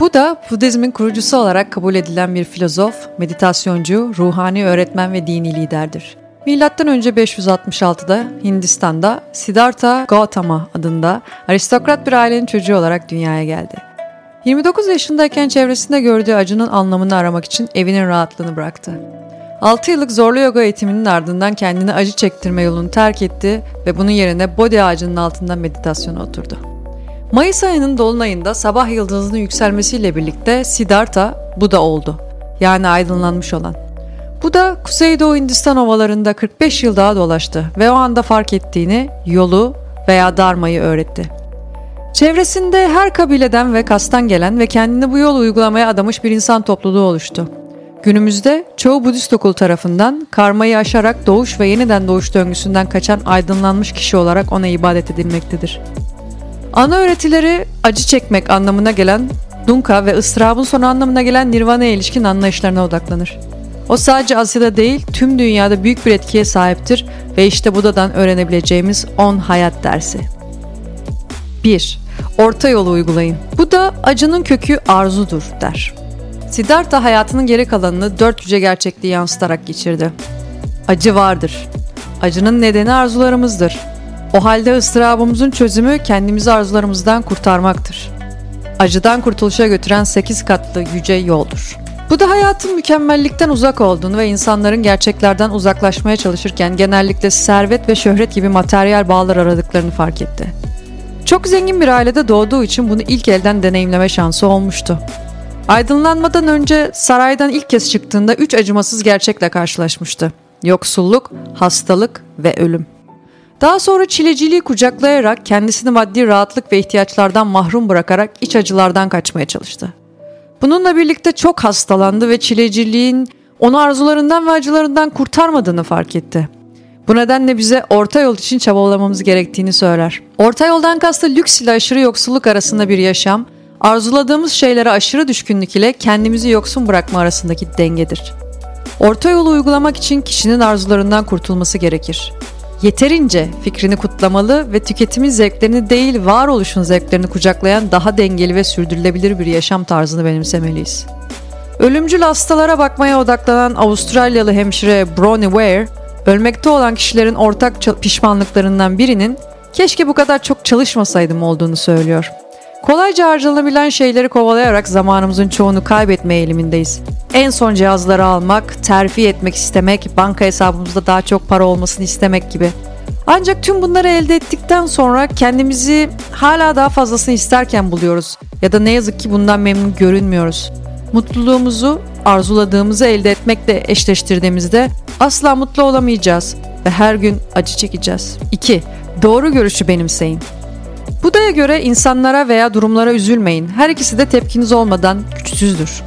Bu da Budizmin kurucusu olarak kabul edilen bir filozof, meditasyoncu, ruhani öğretmen ve dini liderdir. Milattan önce 566'da Hindistan'da Siddhartha Gautama adında aristokrat bir ailenin çocuğu olarak dünyaya geldi. 29 yaşındayken çevresinde gördüğü acının anlamını aramak için evinin rahatlığını bıraktı. 6 yıllık zorlu yoga eğitiminin ardından kendini acı çektirme yolunu terk etti ve bunun yerine Bodhi ağacının altında meditasyona oturdu. Mayıs ayının dolunayında sabah yıldızının yükselmesiyle birlikte Siddhartha bu da oldu. Yani aydınlanmış olan. Bu da Kuzeydoğu Hindistan ovalarında 45 yıl daha dolaştı ve o anda fark ettiğini, yolu veya darmayı öğretti. Çevresinde her kabileden ve kastan gelen ve kendini bu yolu uygulamaya adamış bir insan topluluğu oluştu. Günümüzde çoğu Budist okul tarafından karmayı aşarak doğuş ve yeniden doğuş döngüsünden kaçan aydınlanmış kişi olarak ona ibadet edilmektedir. Ana öğretileri acı çekmek anlamına gelen Dunka ve ıstırabın sonu anlamına gelen Nirvana'ya ilişkin anlayışlarına odaklanır. O sadece Asya'da değil tüm dünyada büyük bir etkiye sahiptir ve işte Buda'dan öğrenebileceğimiz 10 hayat dersi. 1. Orta yolu uygulayın. Bu da acının kökü arzudur der. Siddhartha hayatının geri kalanını dört yüce gerçekliği yansıtarak geçirdi. Acı vardır. Acının nedeni arzularımızdır. O halde ıstırabımızın çözümü kendimizi arzularımızdan kurtarmaktır. Acıdan kurtuluşa götüren sekiz katlı yüce yoldur. Bu da hayatın mükemmellikten uzak olduğunu ve insanların gerçeklerden uzaklaşmaya çalışırken genellikle servet ve şöhret gibi materyal bağlar aradıklarını fark etti. Çok zengin bir ailede doğduğu için bunu ilk elden deneyimleme şansı olmuştu. Aydınlanmadan önce saraydan ilk kez çıktığında üç acımasız gerçekle karşılaşmıştı. Yoksulluk, hastalık ve ölüm. Daha sonra çileciliği kucaklayarak kendisini maddi rahatlık ve ihtiyaçlardan mahrum bırakarak iç acılardan kaçmaya çalıştı. Bununla birlikte çok hastalandı ve çileciliğin onu arzularından ve acılarından kurtarmadığını fark etti. Bu nedenle bize orta yol için çabalamamız gerektiğini söyler. Orta yoldan kastı lüks ile aşırı yoksulluk arasında bir yaşam, arzuladığımız şeylere aşırı düşkünlük ile kendimizi yoksun bırakma arasındaki dengedir. Orta yolu uygulamak için kişinin arzularından kurtulması gerekir. Yeterince fikrini kutlamalı ve tüketimin zevklerini değil varoluşun zevklerini kucaklayan daha dengeli ve sürdürülebilir bir yaşam tarzını benimsemeliyiz. Ölümcül hastalara bakmaya odaklanan Avustralyalı hemşire Bronnie Ware, ölmekte olan kişilerin ortak pişmanlıklarından birinin keşke bu kadar çok çalışmasaydım olduğunu söylüyor. Kolayca harcanabilen şeyleri kovalayarak zamanımızın çoğunu kaybetme eğilimindeyiz. En son cihazları almak, terfi etmek istemek, banka hesabımızda daha çok para olmasını istemek gibi. Ancak tüm bunları elde ettikten sonra kendimizi hala daha fazlasını isterken buluyoruz ya da ne yazık ki bundan memnun görünmüyoruz. Mutluluğumuzu arzuladığımızı elde etmekle eşleştirdiğimizde asla mutlu olamayacağız ve her gün acı çekeceğiz. 2. Doğru görüşü benimseyin. Buda'ya göre insanlara veya durumlara üzülmeyin. Her ikisi de tepkiniz olmadan güçsüzdür.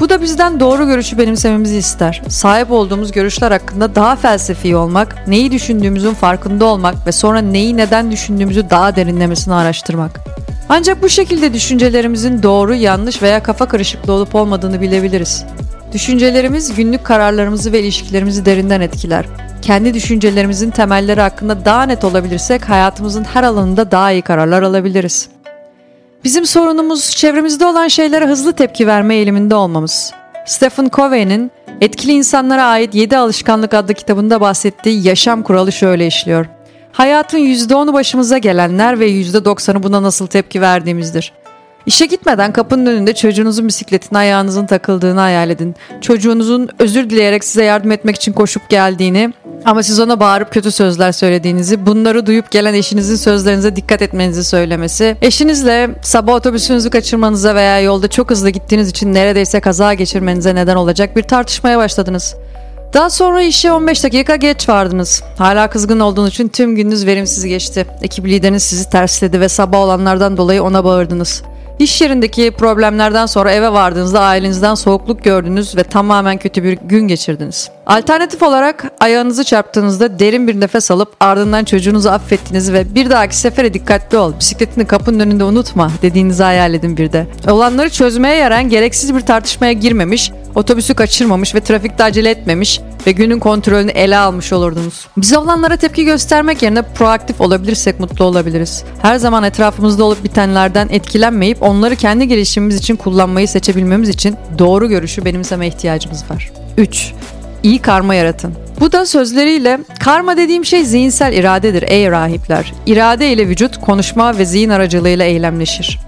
Bu da bizden doğru görüşü benimsememizi ister. Sahip olduğumuz görüşler hakkında daha felsefi olmak, neyi düşündüğümüzün farkında olmak ve sonra neyi neden düşündüğümüzü daha derinlemesine araştırmak. Ancak bu şekilde düşüncelerimizin doğru, yanlış veya kafa karışıklığı olup olmadığını bilebiliriz. Düşüncelerimiz günlük kararlarımızı ve ilişkilerimizi derinden etkiler. Kendi düşüncelerimizin temelleri hakkında daha net olabilirsek hayatımızın her alanında daha iyi kararlar alabiliriz. Bizim sorunumuz çevremizde olan şeylere hızlı tepki verme eğiliminde olmamız. Stephen Covey'nin Etkili İnsanlara Ait 7 Alışkanlık adlı kitabında bahsettiği yaşam kuralı şöyle işliyor. Hayatın %10'u başımıza gelenler ve %90'ı buna nasıl tepki verdiğimizdir. İşe gitmeden kapının önünde çocuğunuzun bisikletine ayağınızın takıldığını hayal edin. Çocuğunuzun özür dileyerek size yardım etmek için koşup geldiğini ama siz ona bağırıp kötü sözler söylediğinizi, bunları duyup gelen eşinizin sözlerinize dikkat etmenizi söylemesi, eşinizle sabah otobüsünüzü kaçırmanıza veya yolda çok hızlı gittiğiniz için neredeyse kaza geçirmenize neden olacak bir tartışmaya başladınız. Daha sonra işe 15 dakika geç vardınız. Hala kızgın olduğunuz için tüm gününüz verimsiz geçti. Ekip lideriniz sizi tersledi ve sabah olanlardan dolayı ona bağırdınız. İş yerindeki problemlerden sonra eve vardığınızda ailenizden soğukluk gördünüz ve tamamen kötü bir gün geçirdiniz. Alternatif olarak ayağınızı çarptığınızda derin bir nefes alıp ardından çocuğunuzu affettiğinizi ve bir dahaki sefere dikkatli ol, bisikletini kapının önünde unutma dediğinizi hayal edin bir de. Olanları çözmeye yarayan gereksiz bir tartışmaya girmemiş, otobüsü kaçırmamış ve trafikte acele etmemiş ve günün kontrolünü ele almış olurdunuz. Bize olanlara tepki göstermek yerine proaktif olabilirsek mutlu olabiliriz. Her zaman etrafımızda olup bitenlerden etkilenmeyip onları kendi gelişimimiz için kullanmayı seçebilmemiz için doğru görüşü benimseme ihtiyacımız var. 3 iyi karma yaratın. Bu da sözleriyle karma dediğim şey zihinsel iradedir ey rahipler. İrade ile vücut konuşma ve zihin aracılığıyla eylemleşir.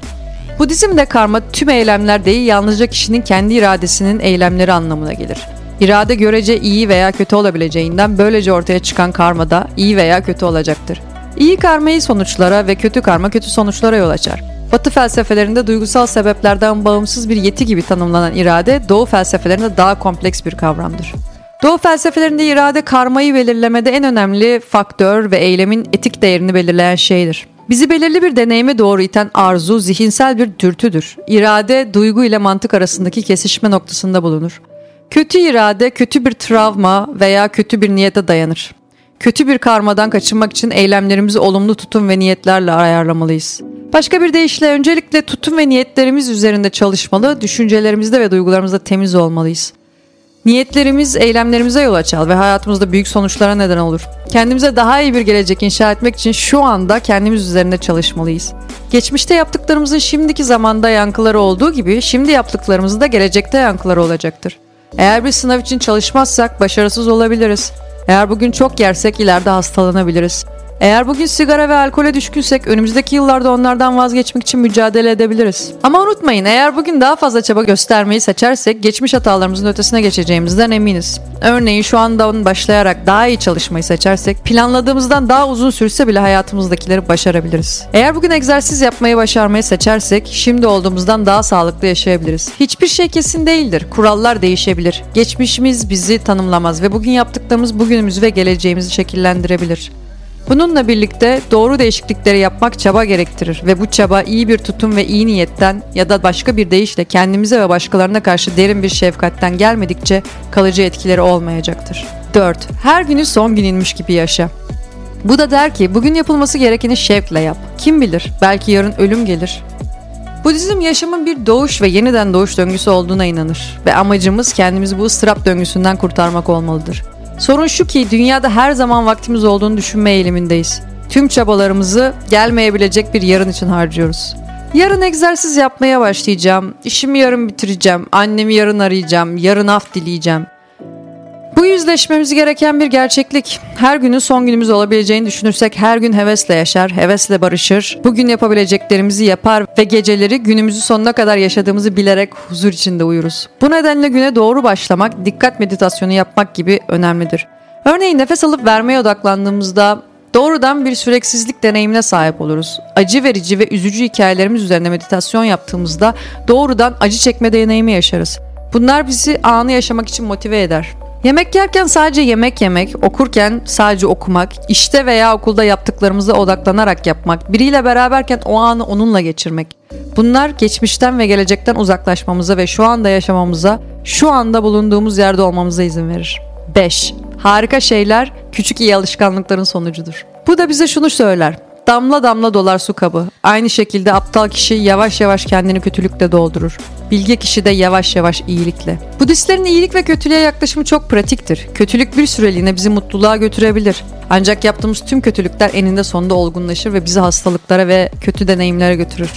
Budizmde karma tüm eylemler değil yalnızca kişinin kendi iradesinin eylemleri anlamına gelir. İrade görece iyi veya kötü olabileceğinden böylece ortaya çıkan karma da iyi veya kötü olacaktır. İyi karma iyi sonuçlara ve kötü karma kötü sonuçlara yol açar. Batı felsefelerinde duygusal sebeplerden bağımsız bir yeti gibi tanımlanan irade, Doğu felsefelerinde daha kompleks bir kavramdır. Doğu felsefelerinde irade karmayı belirlemede en önemli faktör ve eylemin etik değerini belirleyen şeydir. Bizi belirli bir deneyime doğru iten arzu zihinsel bir dürtüdür. İrade duygu ile mantık arasındaki kesişme noktasında bulunur. Kötü irade kötü bir travma veya kötü bir niyete dayanır. Kötü bir karmadan kaçınmak için eylemlerimizi olumlu tutum ve niyetlerle ayarlamalıyız. Başka bir deyişle öncelikle tutum ve niyetlerimiz üzerinde çalışmalı, düşüncelerimizde ve duygularımızda temiz olmalıyız. Niyetlerimiz eylemlerimize yol açar ve hayatımızda büyük sonuçlara neden olur. Kendimize daha iyi bir gelecek inşa etmek için şu anda kendimiz üzerinde çalışmalıyız. Geçmişte yaptıklarımızın şimdiki zamanda yankıları olduğu gibi şimdi yaptıklarımızın da gelecekte yankıları olacaktır. Eğer bir sınav için çalışmazsak başarısız olabiliriz. Eğer bugün çok yersek ileride hastalanabiliriz. Eğer bugün sigara ve alkole düşkünsek önümüzdeki yıllarda onlardan vazgeçmek için mücadele edebiliriz. Ama unutmayın eğer bugün daha fazla çaba göstermeyi seçersek geçmiş hatalarımızın ötesine geçeceğimizden eminiz. Örneğin şu anda başlayarak daha iyi çalışmayı seçersek planladığımızdan daha uzun sürse bile hayatımızdakileri başarabiliriz. Eğer bugün egzersiz yapmayı başarmayı seçersek şimdi olduğumuzdan daha sağlıklı yaşayabiliriz. Hiçbir şey kesin değildir. Kurallar değişebilir. Geçmişimiz bizi tanımlamaz ve bugün yaptıklarımız bugünümüzü ve geleceğimizi şekillendirebilir. Bununla birlikte doğru değişiklikleri yapmak çaba gerektirir ve bu çaba iyi bir tutum ve iyi niyetten ya da başka bir deyişle kendimize ve başkalarına karşı derin bir şefkatten gelmedikçe kalıcı etkileri olmayacaktır. 4. Her günü son gününmüş gibi yaşa. Bu da der ki bugün yapılması gerekeni şevkle yap. Kim bilir belki yarın ölüm gelir. Budizm yaşamın bir doğuş ve yeniden doğuş döngüsü olduğuna inanır ve amacımız kendimizi bu ıstırap döngüsünden kurtarmak olmalıdır. Sorun şu ki dünyada her zaman vaktimiz olduğunu düşünme eğilimindeyiz. Tüm çabalarımızı gelmeyebilecek bir yarın için harcıyoruz. Yarın egzersiz yapmaya başlayacağım. İşimi yarın bitireceğim. Annemi yarın arayacağım. Yarın af dileyeceğim. Yüzleşmemiz gereken bir gerçeklik. Her günün son günümüz olabileceğini düşünürsek her gün hevesle yaşar, hevesle barışır. Bugün yapabileceklerimizi yapar ve geceleri günümüzü sonuna kadar yaşadığımızı bilerek huzur içinde uyuruz. Bu nedenle güne doğru başlamak, dikkat meditasyonu yapmak gibi önemlidir. Örneğin nefes alıp vermeye odaklandığımızda doğrudan bir süreksizlik deneyimine sahip oluruz. Acı verici ve üzücü hikayelerimiz üzerine meditasyon yaptığımızda doğrudan acı çekme deneyimi yaşarız. Bunlar bizi anı yaşamak için motive eder. Yemek yerken sadece yemek yemek, okurken sadece okumak, işte veya okulda yaptıklarımıza odaklanarak yapmak, biriyle beraberken o anı onunla geçirmek. Bunlar geçmişten ve gelecekten uzaklaşmamıza ve şu anda yaşamamıza, şu anda bulunduğumuz yerde olmamıza izin verir. 5. Harika şeyler küçük iyi alışkanlıkların sonucudur. Bu da bize şunu söyler. Damla damla dolar su kabı. Aynı şekilde aptal kişi yavaş yavaş kendini kötülükle doldurur. Bilge kişi de yavaş yavaş iyilikle. Budistlerin iyilik ve kötülüğe yaklaşımı çok pratiktir. Kötülük bir süreliğine bizi mutluluğa götürebilir. Ancak yaptığımız tüm kötülükler eninde sonunda olgunlaşır ve bizi hastalıklara ve kötü deneyimlere götürür.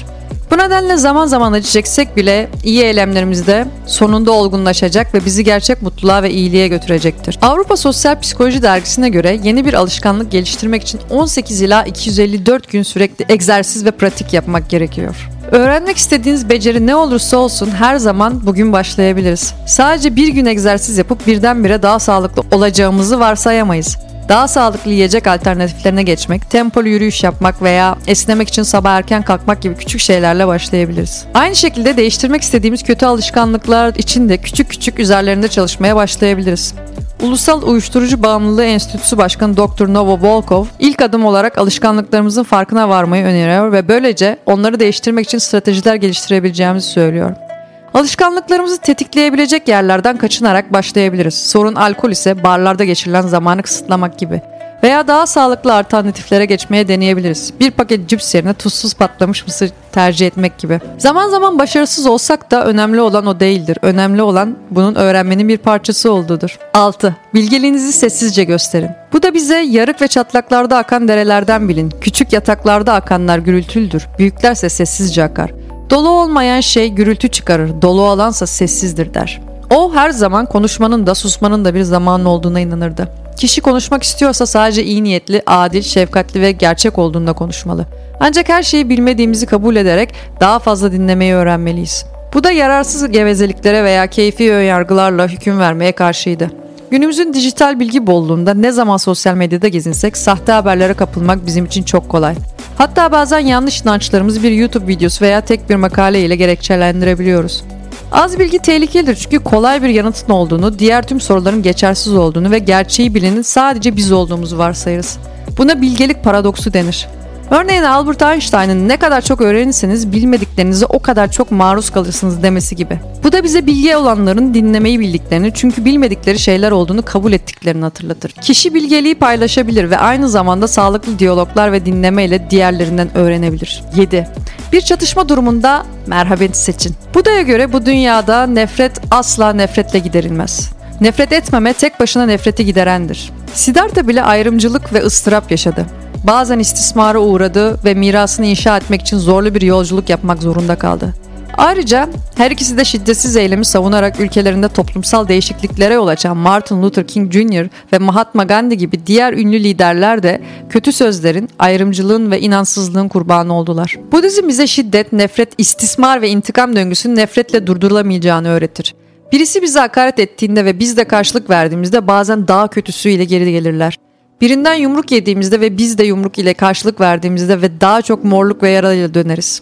Bu nedenle zaman zaman acı çeksek bile iyi eylemlerimizde sonunda olgunlaşacak ve bizi gerçek mutluluğa ve iyiliğe götürecektir. Avrupa Sosyal Psikoloji Dergisi'ne göre yeni bir alışkanlık geliştirmek için 18 ila 254 gün sürekli egzersiz ve pratik yapmak gerekiyor. Öğrenmek istediğiniz beceri ne olursa olsun her zaman bugün başlayabiliriz. Sadece bir gün egzersiz yapıp birdenbire daha sağlıklı olacağımızı varsayamayız daha sağlıklı yiyecek alternatiflerine geçmek, tempolu yürüyüş yapmak veya esnemek için sabah erken kalkmak gibi küçük şeylerle başlayabiliriz. Aynı şekilde değiştirmek istediğimiz kötü alışkanlıklar için de küçük küçük üzerlerinde çalışmaya başlayabiliriz. Ulusal Uyuşturucu Bağımlılığı Enstitüsü Başkanı Dr. Novo Volkov ilk adım olarak alışkanlıklarımızın farkına varmayı öneriyor ve böylece onları değiştirmek için stratejiler geliştirebileceğimizi söylüyor. Alışkanlıklarımızı tetikleyebilecek yerlerden kaçınarak başlayabiliriz. Sorun alkol ise barlarda geçirilen zamanı kısıtlamak gibi. Veya daha sağlıklı alternatiflere geçmeye deneyebiliriz. Bir paket cips yerine tuzsuz patlamış mısır tercih etmek gibi. Zaman zaman başarısız olsak da önemli olan o değildir. Önemli olan bunun öğrenmenin bir parçası olduğudur. 6. Bilgeliğinizi sessizce gösterin. Bu da bize yarık ve çatlaklarda akan derelerden bilin. Küçük yataklarda akanlar gürültüldür. Büyüklerse sessizce akar. Dolu olmayan şey gürültü çıkarır. Dolu olansa sessizdir der. O her zaman konuşmanın da susmanın da bir zamanın olduğuna inanırdı. Kişi konuşmak istiyorsa sadece iyi niyetli, adil, şefkatli ve gerçek olduğunda konuşmalı. Ancak her şeyi bilmediğimizi kabul ederek daha fazla dinlemeyi öğrenmeliyiz. Bu da yararsız gevezeliklere veya keyfi önyargılarla hüküm vermeye karşıydı. Günümüzün dijital bilgi bolluğunda ne zaman sosyal medyada gezinsek sahte haberlere kapılmak bizim için çok kolay. Hatta bazen yanlış inançlarımızı bir YouTube videosu veya tek bir makale ile gerekçelendirebiliyoruz. Az bilgi tehlikelidir çünkü kolay bir yanıtın olduğunu, diğer tüm soruların geçersiz olduğunu ve gerçeği bilenin sadece biz olduğumuzu varsayırız. Buna bilgelik paradoksu denir. Örneğin Albert Einstein'ın ne kadar çok öğrenirseniz bilmediklerinize o kadar çok maruz kalırsınız demesi gibi. Bu da bize bilgi olanların dinlemeyi bildiklerini çünkü bilmedikleri şeyler olduğunu kabul ettiklerini hatırlatır. Kişi bilgeliği paylaşabilir ve aynı zamanda sağlıklı diyaloglar ve dinleme ile diğerlerinden öğrenebilir. 7. Bir çatışma durumunda merhamet seçin. Buda'ya göre bu dünyada nefret asla nefretle giderilmez. Nefret etmeme tek başına nefreti giderendir. Siddhartha bile ayrımcılık ve ıstırap yaşadı. Bazen istismara uğradı ve mirasını inşa etmek için zorlu bir yolculuk yapmak zorunda kaldı. Ayrıca her ikisi de şiddetsiz eylemi savunarak ülkelerinde toplumsal değişikliklere yol açan Martin Luther King Jr. ve Mahatma Gandhi gibi diğer ünlü liderler de kötü sözlerin, ayrımcılığın ve inansızlığın kurbanı oldular. Budizm bize şiddet, nefret, istismar ve intikam döngüsünün nefretle durdurulamayacağını öğretir. Birisi bize hakaret ettiğinde ve biz de karşılık verdiğimizde bazen daha kötüsüyle geri gelirler. Birinden yumruk yediğimizde ve biz de yumruk ile karşılık verdiğimizde ve daha çok morluk ve yarayla döneriz.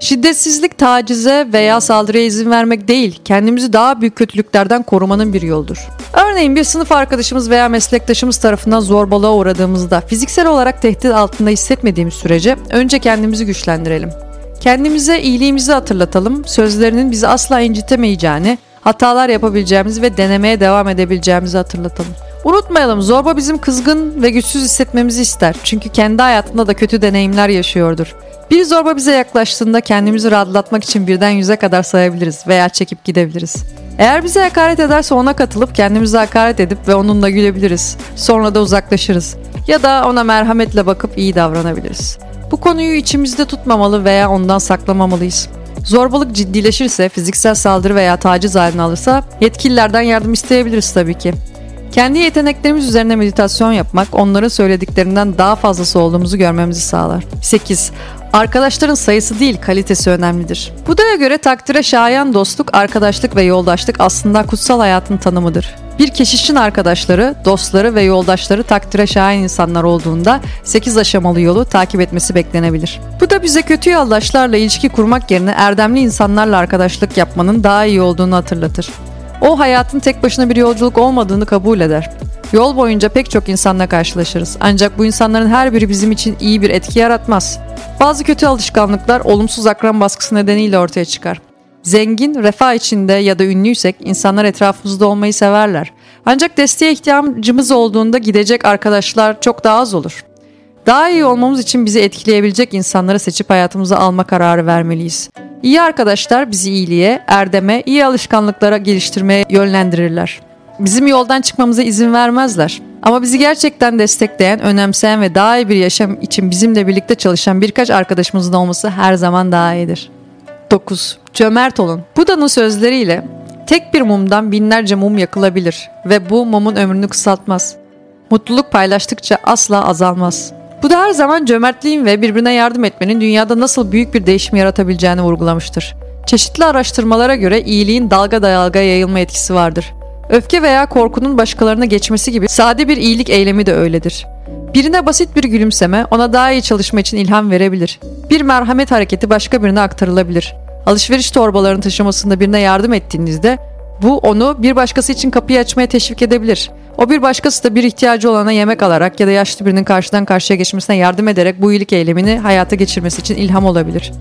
Şiddetsizlik tacize veya saldırıya izin vermek değil, kendimizi daha büyük kötülüklerden korumanın bir yoldur. Örneğin bir sınıf arkadaşımız veya meslektaşımız tarafından zorbalığa uğradığımızda fiziksel olarak tehdit altında hissetmediğimiz sürece önce kendimizi güçlendirelim. Kendimize iyiliğimizi hatırlatalım, sözlerinin bizi asla incitemeyeceğini, hatalar yapabileceğimizi ve denemeye devam edebileceğimizi hatırlatalım. Unutmayalım zorba bizim kızgın ve güçsüz hissetmemizi ister. Çünkü kendi hayatında da kötü deneyimler yaşıyordur. Bir zorba bize yaklaştığında kendimizi rahatlatmak için birden yüze kadar sayabiliriz veya çekip gidebiliriz. Eğer bize hakaret ederse ona katılıp kendimize hakaret edip ve onunla gülebiliriz. Sonra da uzaklaşırız. Ya da ona merhametle bakıp iyi davranabiliriz. Bu konuyu içimizde tutmamalı veya ondan saklamamalıyız. Zorbalık ciddileşirse, fiziksel saldırı veya taciz haline alırsa yetkililerden yardım isteyebiliriz tabii ki. Kendi yeteneklerimiz üzerine meditasyon yapmak onların söylediklerinden daha fazlası olduğumuzu görmemizi sağlar. 8. Arkadaşların sayısı değil kalitesi önemlidir. Buda'ya göre takdire şayan dostluk, arkadaşlık ve yoldaşlık aslında kutsal hayatın tanımıdır. Bir keşişin arkadaşları, dostları ve yoldaşları takdire şayan insanlar olduğunda 8 aşamalı yolu takip etmesi beklenebilir. Bu da bize kötü yoldaşlarla ilişki kurmak yerine erdemli insanlarla arkadaşlık yapmanın daha iyi olduğunu hatırlatır. O hayatın tek başına bir yolculuk olmadığını kabul eder. Yol boyunca pek çok insanla karşılaşırız. Ancak bu insanların her biri bizim için iyi bir etki yaratmaz. Bazı kötü alışkanlıklar olumsuz akran baskısı nedeniyle ortaya çıkar. Zengin, refah içinde ya da ünlüysek insanlar etrafımızda olmayı severler. Ancak desteğe ihtiyacımız olduğunda gidecek arkadaşlar çok daha az olur. Daha iyi olmamız için bizi etkileyebilecek insanları seçip hayatımıza alma kararı vermeliyiz. İyi arkadaşlar bizi iyiliğe, erdeme, iyi alışkanlıklara geliştirmeye yönlendirirler. Bizim yoldan çıkmamıza izin vermezler. Ama bizi gerçekten destekleyen, önemseyen ve daha iyi bir yaşam için bizimle birlikte çalışan birkaç arkadaşımızın olması her zaman daha iyidir. 9. Cömert olun. Buda'nın sözleriyle tek bir mumdan binlerce mum yakılabilir ve bu mumun ömrünü kısaltmaz. Mutluluk paylaştıkça asla azalmaz. Bu da her zaman cömertliğin ve birbirine yardım etmenin dünyada nasıl büyük bir değişim yaratabileceğini vurgulamıştır. Çeşitli araştırmalara göre iyiliğin dalga dalga yayılma etkisi vardır. Öfke veya korkunun başkalarına geçmesi gibi sade bir iyilik eylemi de öyledir. Birine basit bir gülümseme ona daha iyi çalışma için ilham verebilir. Bir merhamet hareketi başka birine aktarılabilir. Alışveriş torbalarını taşımasında birine yardım ettiğinizde bu onu bir başkası için kapıyı açmaya teşvik edebilir. O bir başkası da bir ihtiyacı olana yemek alarak ya da yaşlı birinin karşıdan karşıya geçmesine yardım ederek bu iyilik eylemini hayata geçirmesi için ilham olabilir.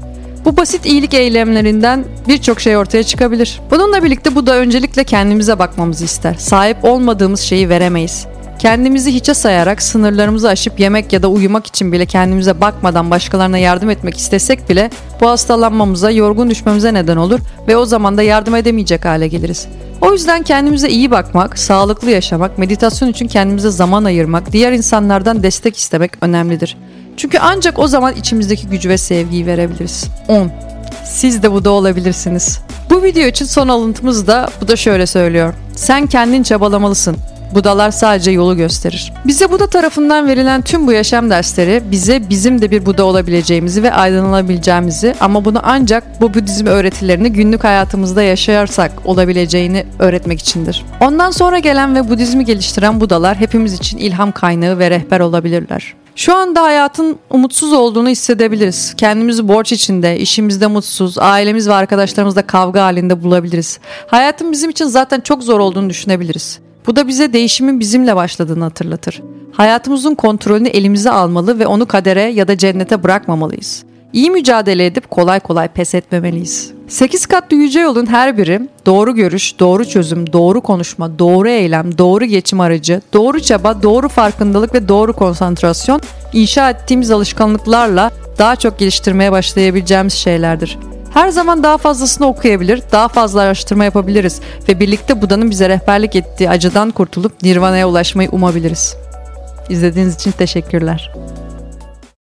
Bu basit iyilik eylemlerinden birçok şey ortaya çıkabilir. Bununla birlikte bu da öncelikle kendimize bakmamızı ister. Sahip olmadığımız şeyi veremeyiz. Kendimizi hiçe sayarak sınırlarımızı aşıp yemek ya da uyumak için bile kendimize bakmadan başkalarına yardım etmek istesek bile bu hastalanmamıza, yorgun düşmemize neden olur ve o zaman da yardım edemeyecek hale geliriz. O yüzden kendimize iyi bakmak, sağlıklı yaşamak, meditasyon için kendimize zaman ayırmak, diğer insanlardan destek istemek önemlidir. Çünkü ancak o zaman içimizdeki gücü ve sevgiyi verebiliriz. 10. Siz de bu da olabilirsiniz. Bu video için son alıntımız da bu da şöyle söylüyor. Sen kendin çabalamalısın. Budalar sadece yolu gösterir. Bize Buda tarafından verilen tüm bu yaşam dersleri bize bizim de bir Buda olabileceğimizi ve aydınlanabileceğimizi ama bunu ancak bu Budizm öğretilerini günlük hayatımızda yaşarsak olabileceğini öğretmek içindir. Ondan sonra gelen ve Budizmi geliştiren Budalar hepimiz için ilham kaynağı ve rehber olabilirler. Şu anda hayatın umutsuz olduğunu hissedebiliriz. Kendimizi borç içinde, işimizde mutsuz, ailemiz ve arkadaşlarımızla kavga halinde bulabiliriz. Hayatın bizim için zaten çok zor olduğunu düşünebiliriz. Bu da bize değişimin bizimle başladığını hatırlatır. Hayatımızın kontrolünü elimize almalı ve onu kadere ya da cennete bırakmamalıyız. İyi mücadele edip kolay kolay pes etmemeliyiz. 8 katlı yüce yolun her biri doğru görüş, doğru çözüm, doğru konuşma, doğru eylem, doğru geçim aracı, doğru çaba, doğru farkındalık ve doğru konsantrasyon inşa ettiğimiz alışkanlıklarla daha çok geliştirmeye başlayabileceğimiz şeylerdir. Her zaman daha fazlasını okuyabilir, daha fazla araştırma yapabiliriz ve birlikte Buda'nın bize rehberlik ettiği acıdan kurtulup Nirvana'ya ulaşmayı umabiliriz. İzlediğiniz için teşekkürler.